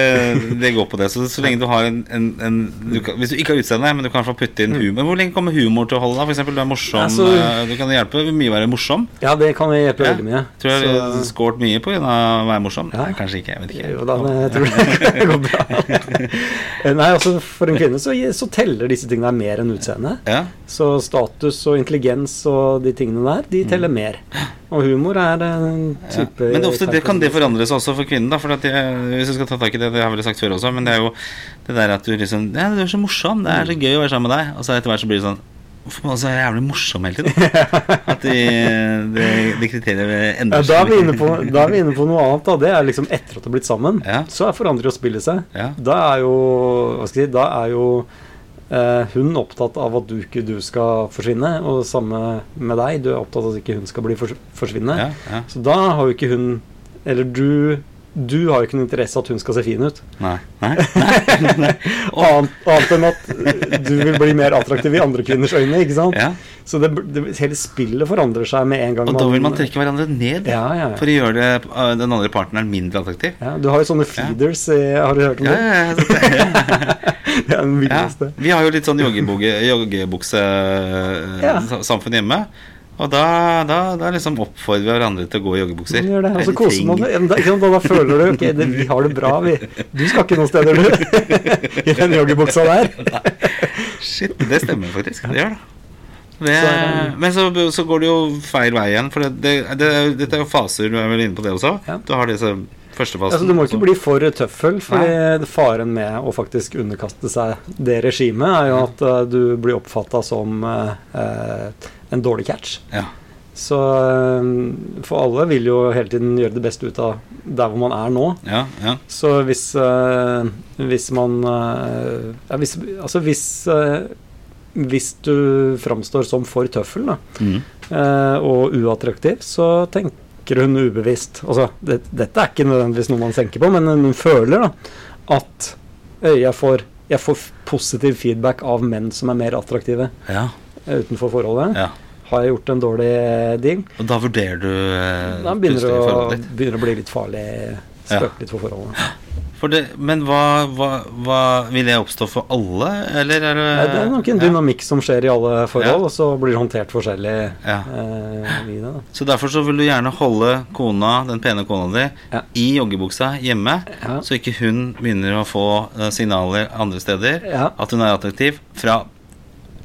det går på det. Så, så lenge du har en, en, en du kan, Hvis du ikke har utseende, men du kan få putte inn humor Hvor lenge kommer humor til å holde? da? For eksempel, du er morsom. Altså- du kan hjelpe mye å være morsom. Ja, det kan hjelpe veldig mye. Tror jeg har skåret mye på grunn av å være morsom. Ja. Kanskje ikke. Jeg vet ikke. Jo da, men jeg tror det går bra. Eh, Nei, altså For en kvinne så, så teller disse tingene mer enn utseende. Ja. Så status og intelligens og de tingene der, de teller mer. Og humor er en type Ja. Men det, ofte, det kan det forandres også for kvinnen. Da, for at jeg, hvis jeg skal ta tak i det, det har jeg vel sagt før også, men det er jo det der at du liksom ja, Du er så morsom, det er så gøy å være sammen med deg. Og så etter hvert så blir det sånn Hvorfor er så jævlig morsom hele tiden? At de, de, de kriteriene ja, endrer da, er vi inne på, da er vi inne på noe annet. da Det er liksom etter at du har blitt sammen. Ja. Så er forandrer jo spillet seg. Ja. Da er jo Hva skal jeg si Da er jo eh, hun opptatt av at du ikke du skal forsvinne, og samme med deg. Du er opptatt av at ikke hun skal bli fors forsvinne. Ja, ja. Så da har jo ikke hun Eller du du har jo ikke noen interesse av at hun skal se fin ut. Nei. Nei. Nei. Nei. Annet, annet enn at du vil bli mer attraktiv i andre kvinners øyne. ikke sant? Ja. Så det, det, hele spillet forandrer seg med en gang. Og da vil man trekke hverandre ned Ja, ja, for å gjøre det, uh, den andre partneren mindre attraktiv. ja. Du har jo sånne feeders, eh, har du hørt om det? ja, det- er den villeste. Vi har jo litt sånn joggebuksesamfunn joggebukse-samfunn hjemme. Og da, da, da liksom oppfordrer vi hverandre til å gå i joggebukser. Gjør det, og så koser man seg. da. Da, føler du ok, det, vi har det bra. Vi. Du skal ikke noen steder, du. I den joggebuksa der. Shit, det stemmer faktisk. Det gjør det. det Så men så, så går det jo feil vei igjen. For det, det, det, dette er jo faser, du er vel inne på det også? Ja. Du har disse første. Altså, du må ikke bli for tøffel, for faren med å faktisk underkaste seg det regimet, er jo at uh, du blir oppfatta som eh, en dårlig catch. Ja. Så for alle vil jo hele tiden gjøre det beste ut av der hvor man er nå. Ja, ja. Så hvis, hvis man ja, hvis, Altså hvis Hvis du framstår som for tøffel da, Mm. og uattraktiv, så tenker hun ubevisst Altså, det, dette er ikke nødvendigvis noe man tenker på, men hun føler da at jeg får, jeg får positiv feedback av menn som er mer attraktive ja. utenfor forholdet. ja. Har jeg gjort en dårlig eh, deal? Og da vurderer du eh, Da begynner det å, å bli litt farlig. Ja. Litt for forholdet. Det, men hva, hva, hva Vil det oppstå for alle, eller er det Nei, Det er nok en Ja. dynamikk som skjer i alle forhold, Ja. og så blir det håndtert forskjellig Ja. eh, det. Så derfor så vil du gjerne holde kona, den pene kona di Ja. i joggebuksa hjemme, Ja. så ikke hun begynner å få eh, signaler andre steder Ja. at hun er attraktiv fra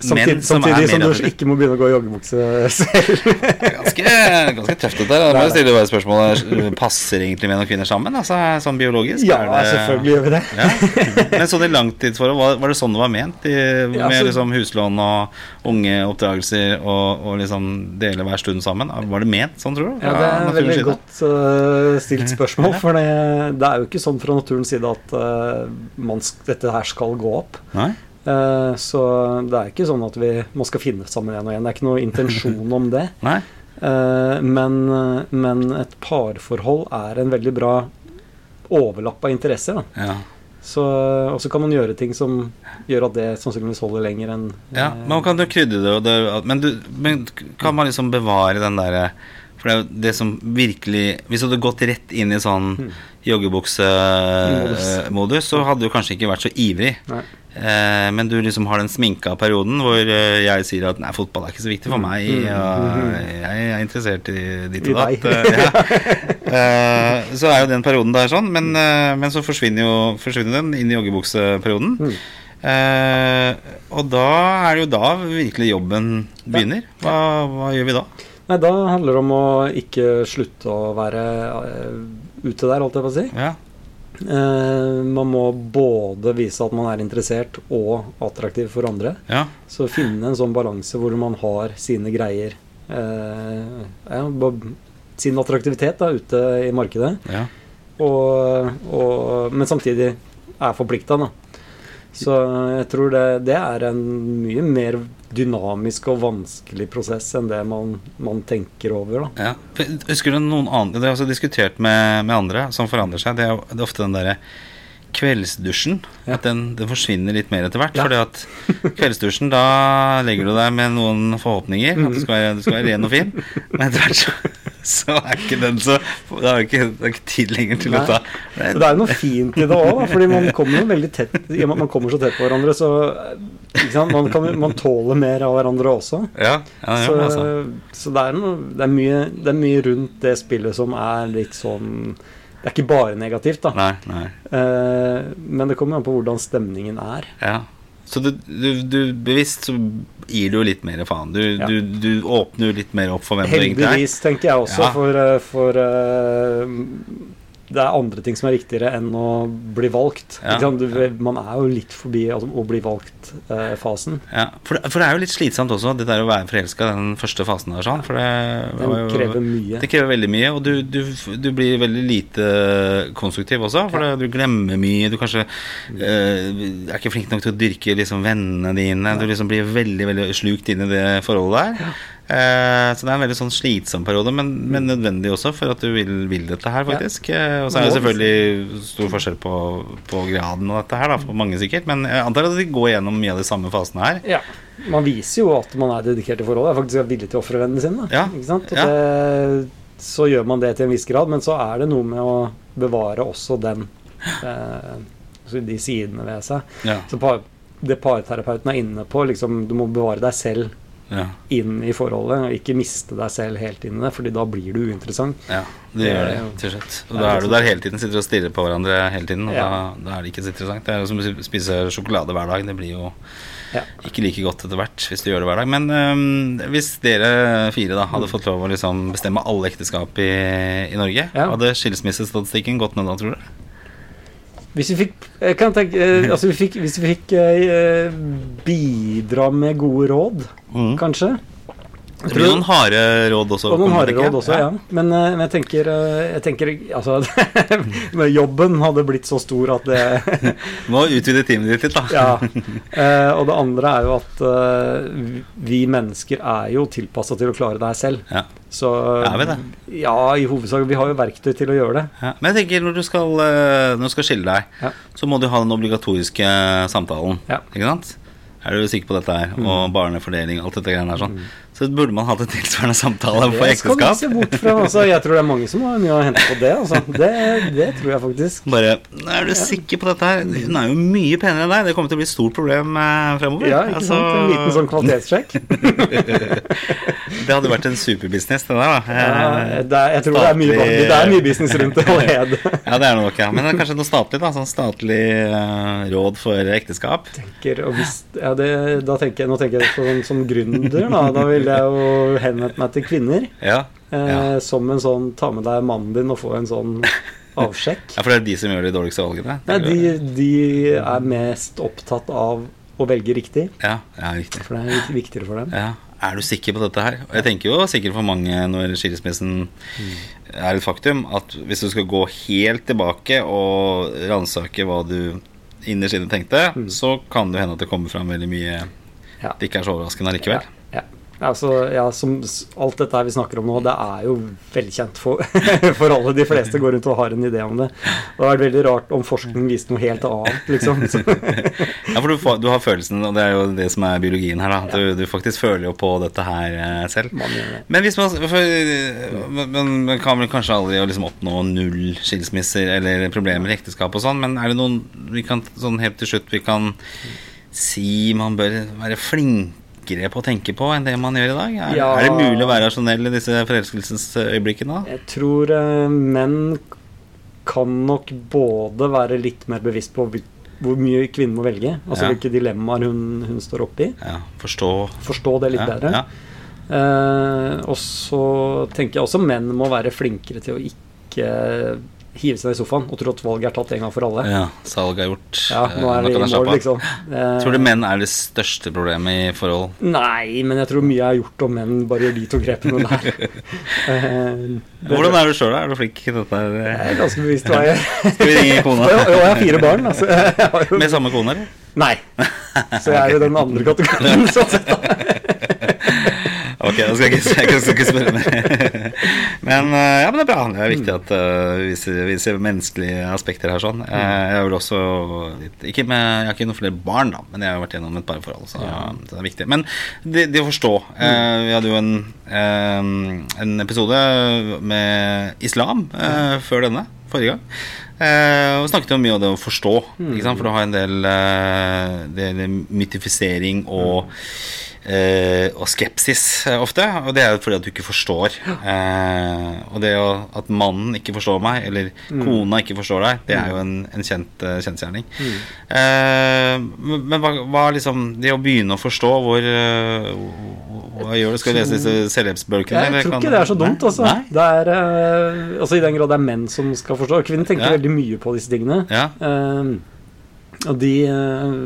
Samtidig, som er samtidig som, du ikke må begynne å gå i joggebukse selv. Ganske, ganske tøft dette. Da må jeg stille bare spørsmålet Passer egentlig menn og kvinner sammen, altså, sånn biologisk? ja, Er det- selvfølgelig gjør vi det. Ja. Men sånn i langtidsforhold, var, var det sånn det var ment? I, Ja, med så- liksom huslån og unge oppdragelser og, og liksom dele hver stund sammen? Var det ment sånn, tror du? Ja, det er et veldig side? godt uh, stilt spørsmål. For det, det er jo ikke sånn fra naturens side at uh, man, dette her skal gå opp. Nei? Eh, så det er ikke sånn at vi man skal finne sammen igjen og igjen. Det er ikke noe intensjon om det. Eh, men, men et parforhold er en veldig bra overlapp av interesser. Ja. Og så kan man gjøre ting som gjør at det sannsynligvis holder lenger enn ja. eh, Man kan jo krydre det, det men, du, men kan man liksom bevare den derre For det er jo det som virkelig Hvis du hadde gått rett inn i sånn Modus. Joggebuksemodus, så hadde du kanskje ikke vært så ivrig. Eh, men du liksom har den sminka perioden hvor eh, jeg sier at nei, fotball er ikke så viktig for meg. Mm. Jeg er interessert i ditt og datt. eh, ja. Eh, så er jo den perioden der sånn, men, eh, men så forsvinner jo forsvinner den inn i joggebukseperioden. Mm. Eh, og da er det jo da virkelig jobben begynner. Hva, hva gjør vi da? Nei, da handler det om å ikke slutte å være eh, ute der, holdt jeg på å si. Ja. Eh, man må både vise at man er interessert og attraktiv for andre. Ja. Så finne en sånn balanse hvor man har sine greier eh, ja, Sin attraktivitet da, ute i markedet, ja. og, og, men samtidig er forplikta, da. Så jeg tror det, det er en mye mer dynamisk og vanskelig prosess enn det man, man tenker over, da. Ja. Husker du noen andre Det er også diskutert med, med andre som forandrer seg. Det er, det er ofte den derre kveldsdusjen. Ja. At den, den forsvinner litt mer etter hvert. Ja. Fordi at kveldsdusjen, da legger du deg med noen forhåpninger. At du skal du skal være ren og fin. Men etter hvert så, så er ikke den så Det er ikke, det er ikke tid lenger til å Nei. ta Så det er jo noe fint i det òg, fordi man kommer jo veldig tett Man kommer så tett på hverandre, så? Man, kan, man tåler mer av hverandre også. Ja, ja, ja Så, altså. så det, er noe, det, er mye, det er mye rundt det spillet som er litt sånn Det er ikke bare negativt, da. Nei, nei. Eh, men det kommer an på hvordan stemningen er. Ja. Så du, du, du bevisst så gir du litt mer faen. Du, Ja. du, du åpner litt mer opp for hvem du egentlig er. Heldigvis, tenker jeg også, Ja. for, eh, for eh, det er andre ting som er viktigere enn å bli valgt. Ja. Du, man er jo litt forbi altså, å bli valgt-fasen. Ja, for, for det er jo litt slitsomt også, det der å være forelska den første fasen der, sånn. For det, det jo- krever mye. Det krever veldig mye, og du, du, du blir veldig lite konstruktiv også. For det, du glemmer mye. Du kanskje eh, er ikke flink nok til å dyrke liksom, vennene dine. Du liksom blir veldig veldig slukt inn i det forholdet der. Eh, så det er en veldig sånn slitsom periode, men, men nødvendig også for at du vil, vil dette her, faktisk. Ja. og så er det selvfølgelig stor forskjell på, på graden av dette her, da, for mange sikkert. Men jeg antar at de går gjennom mye av de samme fasene her. Ja. Man viser jo at man er dedikert i forholdet. Er faktisk er villig til å ofre vennene sine. Ja. Ikke sant? Ja. det, så gjør man det til en viss grad, men så er det noe med å bevare også den eh, altså de sidene ved seg. Ja, Så par, det parterapeuten er inne på, liksom, du må bevare deg selv ja, inn i forholdet, og ikke miste deg selv helt inn i det, fordi da blir du uinteressant. ja. Det gjør det, jo- til slutt. Og da er du der hele tiden, sitter og stirrer på hverandre hele tiden, og Ja. da, da er det ikke så interessant. Det er som å spise sjokolade hver dag. Det blir jo Ja. ikke like godt etter hvert hvis du gjør det hver dag. Men øhm, hvis dere fire da hadde fått lov å liksom bestemme alle ekteskap i, i Norge, hadde skilsmissestatistikken gått ned da, tror dere? Hvis vi fikk, kan tenke, eh, altså vi fikk, hvis vi fikk eh, bidra med gode råd, kanskje Det blir noen harde råd også. Og noen harde råd også, ja. Men, eh, men jeg tenker, eh, jeg tenker altså, Jobben hadde blitt så stor at det Må utvide teamet ditt litt, da. Ja. Eh, og det andre er jo at vi mennesker er jo tilpassa til å klare det her selv. Ja. Så Er vi det? Ja, i hovedsak. Vi har jo verktøy til å gjøre det. Ja. Men jeg tenker når du skal, når du skal skille deg, Ja. så må du ha den obligatoriske samtalen. Ja. Mm. Ikke sant? Er du sikker på dette her? Og barnefordeling, alt dette greiene der sånn. Så burde man hatt en tilsvarende samtale på Det skal vi ekteskap. se bort fra. Altså, jeg tror det er mange som har mye å hente på det. Altså. Det, det tror jeg faktisk. Bare Er du sikker på dette her? Hun er jo mye penere enn deg. Det kommer til å bli et stort problem eh, fremover. Ja, ikke Altså, sant? En liten sånn kvalitetssjekk. det hadde vært en superbusiness, det der, da. Ja, det er, jeg tror det er mye, det er mye business rundt det allerede. Ja, det er det nok, ja. Men det er kanskje noe statlig, da. Sånn statlig uh, råd for ekteskap. tenker, hvis, ja, det, da tenker jeg, nå tenker jeg på sånn, som gründer, da. Da vil jeg jo henvende meg til kvinner. Ja. Eh, Som en sånn ta med deg mannen din og få en sånn avsjekk. ja, for det er de som gjør de dårligste valgene. Nei, de, de er mest opptatt av å velge riktig, Ja, ja, riktig. for det er viktigere for dem. Ja. Er du sikker på dette her? Og jeg tenker jo sikkert for mange når skilsmissen er et faktum, at hvis du skal gå helt tilbake og ransake hva du innerst inne tenkte, så kan det hende at det kommer fram veldig mye Ja. det ikke er så overraskende allikevel. Ja. Altså, ja, som, alt dette vi snakker om nå, det er jo velkjent for, for alle. De fleste går rundt og har en idé om det. Det hadde vært veldig rart om forskning viste noe helt annet, liksom. Ja, for du, får, du har følelsen, og det er jo det som er biologien her, da. Du, du faktisk føler jo på dette her eh, selv. Men hvis man for, men, men man kan vel kanskje aldri liksom oppnå null skilsmisser eller problemer i ekteskap og sånn, men er det noen vi kan, sånn helt til slutt vi kan si man bør være flinkere på å tenke på enn det man gjør i dag? Er, Ja. er det mulig å være rasjonell i disse forelskelsesøyeblikkene? da? Jeg tror uh, menn kan nok både være litt mer bevisst på hvor mye kvinnen må velge, altså Ja. hvilke dilemmaer hun, hun står oppi. Ja, forstå Forstå det litt ja, bedre. Ja, Eh, og så tenker jeg også menn må være flinkere til å ikke hive seg i sofaen og tro at valget er tatt en gang for alle. Ja, salget er gjort. Ja, nå Eh, er vi i mål, liksom. Eh, Tror du menn er det største problemet i forhold? Nei, men jeg tror mye er gjort om menn bare gjør de to grepene der. Eh, Hvordan er du sjøl, er du flink i dette? Jeg er ganske bevisst hva jeg Skal vi ringe kona? Jo, jeg har fire barn. Altså. Har jo... Med samme kone, eller? Nei. Så jeg er jo den andre kategorien. Sånn sett, da. Ok, da skal jeg ikke, jeg skal ikke spørre mer. Men eh, ja, men det er bra. Det er viktig at uh, vi, ser, vi ser menneskelige aspekter her sånn. Eh, jeg vel også ikke med, Jeg har ikke noen flere barn, da, men jeg har vært gjennom et parforhold, så, så det er viktig. Men det, de å forstå uh, Vi hadde jo en, en episode med islam før denne, forrige gang. Eh, og snakket om mye av det å forstå. Sant? For du har en del, del mytifisering og og skepsis eh, ofte. Og det er jo fordi at du ikke forstår. Eh, og det å, at mannen ikke forstår meg, eller kona ikke forstår deg, det er jo en, en kjent uh, kjensgjerning. Eh, men hva, hva liksom Det å begynne å forstå hvor eh, Hva gjør du? Skal du lese disse celebsbølgene? Jeg tror ikke det er så dumt, altså. Det er, eh, altså. I den grad det er menn som skal forstå. Kvinner tenker Ja. veldig mye på disse tingene. Ja. Eh, og de eh,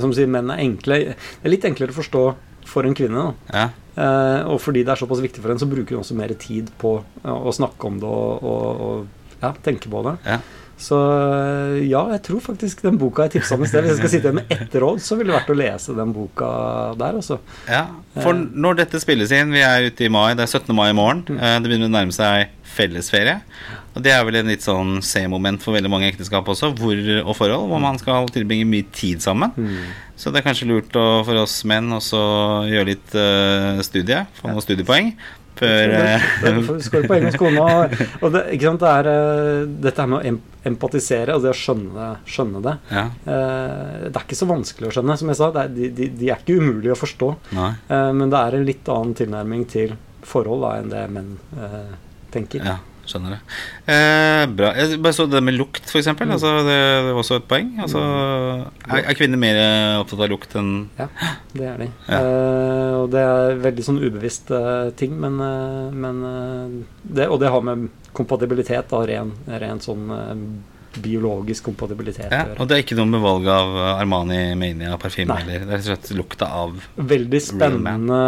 Som sier menn er enkle. Det er litt enklere å forstå for en kvinne. da ja. Eh, og fordi det er såpass viktig for henne, så bruker hun også mer tid på eh, å snakke om det og, og, og ja, tenke på det. Ja. Så eh, ja, jeg tror faktisk den boka jeg tipsa om i sted Hvis jeg skal sitte igjen med ett råd, så ville det vært å lese den boka der, altså. Ja, for når dette spilles inn, vi er ute i mai, det er 17. mai i morgen, eh, det begynner å nærme seg fellesferie. Og det er vel en litt sånn C-moment for veldig mange ekteskap også, hvor, og forhold, hvor man skal tilbringe mye tid sammen. Så det er kanskje lurt å, for oss menn også gjøre litt uh, studie, få noen studiepoeng. Før eh, jo poeng hos kona. Og, og det, sant, det er eh, dette her med å empatisere og det å skjønne, skjønne det. Ja, det er ikke så vanskelig å skjønne. Som jeg sa, det er, de, de, de er ikke umulige å forstå. nei. Men det er en litt annen tilnærming til forhold da, enn det menn tenker. Ja, skjønner det. Eh, bra. Jeg bare så det med lukt, for eksempel. Altså, det, det var også et poeng. Altså, er, er kvinner mer opptatt av lukt enn Ja, det er de. Ja. Eh, og det er veldig sånn ubevisst eh, ting, men, eh, men eh, det, Og det har med kompatibilitet, da, ren, ren sånn eh, biologisk kompatibilitet ja. Og det er ikke noe med valget av Armani Mania parfyme heller. Det er rett og slett lukta av Veldig spennende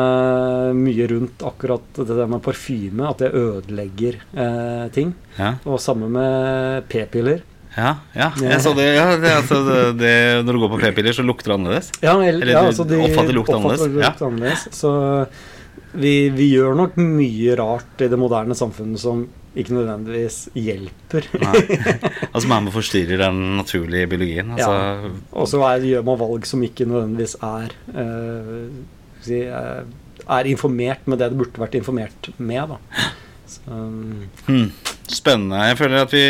mye rundt akkurat det der med parfyme, at det ødelegger eh, ting. Ja, Og samme med p-piller. ja. ja. Jeg så det, ja det, altså, det, det, når du går på p-piller, så lukter det annerledes. Ja, eller, Eller ja, altså de oppfatter lukt annerledes, lukt annerledes. Så vi, vi gjør nok mye rart i det moderne samfunnet som ikke nødvendigvis hjelper. Nei. Altså man må forstyrrer den naturlige biologien. Altså, Og så gjør man valg som ikke nødvendigvis er uh, si, er informert med det det burde vært informert med. Da. Så, um, hmm, spennende. Jeg føler at vi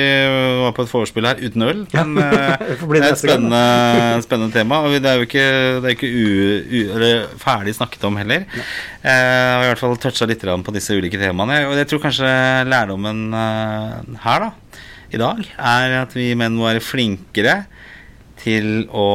var på et vorspiel her uten øl. Men eh, det det er et spennende, spennende tema. Og det er jo ikke, det er ikke u, u, eller ferdig snakket om heller. Eh, Jeg har i hvert fall toucha litt på disse ulike temaene. Og jeg tror kanskje lærdommen eh, her, da, i dag, er at vi menn må være flinkere til å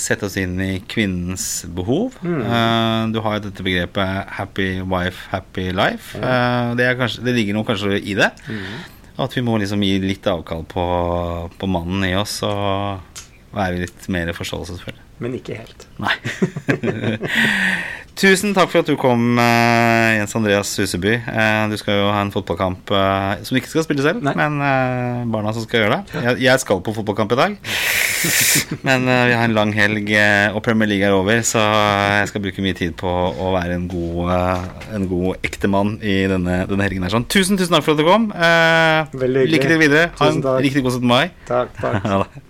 sette oss inn i kvinnens behov. Mm. Uh, du har jo dette begrepet 'happy wife, happy life'. Uh, det, kanskje, det ligger noe kanskje i det. Mm. at vi må liksom gi litt avkall på, på mannen i oss og være litt mer forståelsesfulle. Men ikke helt. Nei. Tusen takk for at du kom, eh, Jens Andreas Huseby. Eh, du skal jo ha en fotballkamp eh, som du ikke skal spille selv, Nei. men barna som skal gjøre det. Jeg, skal på fotballkamp i dag. men vi har en lang helg, og Premier League er over, så jeg skal bruke mye tid på å være en god, en god ektemann i denne, denne helgen. her sånn. Tusen, tusen takk for at du kom. Lykke til videre. Ha en riktig god 17. mai. Takk, takk.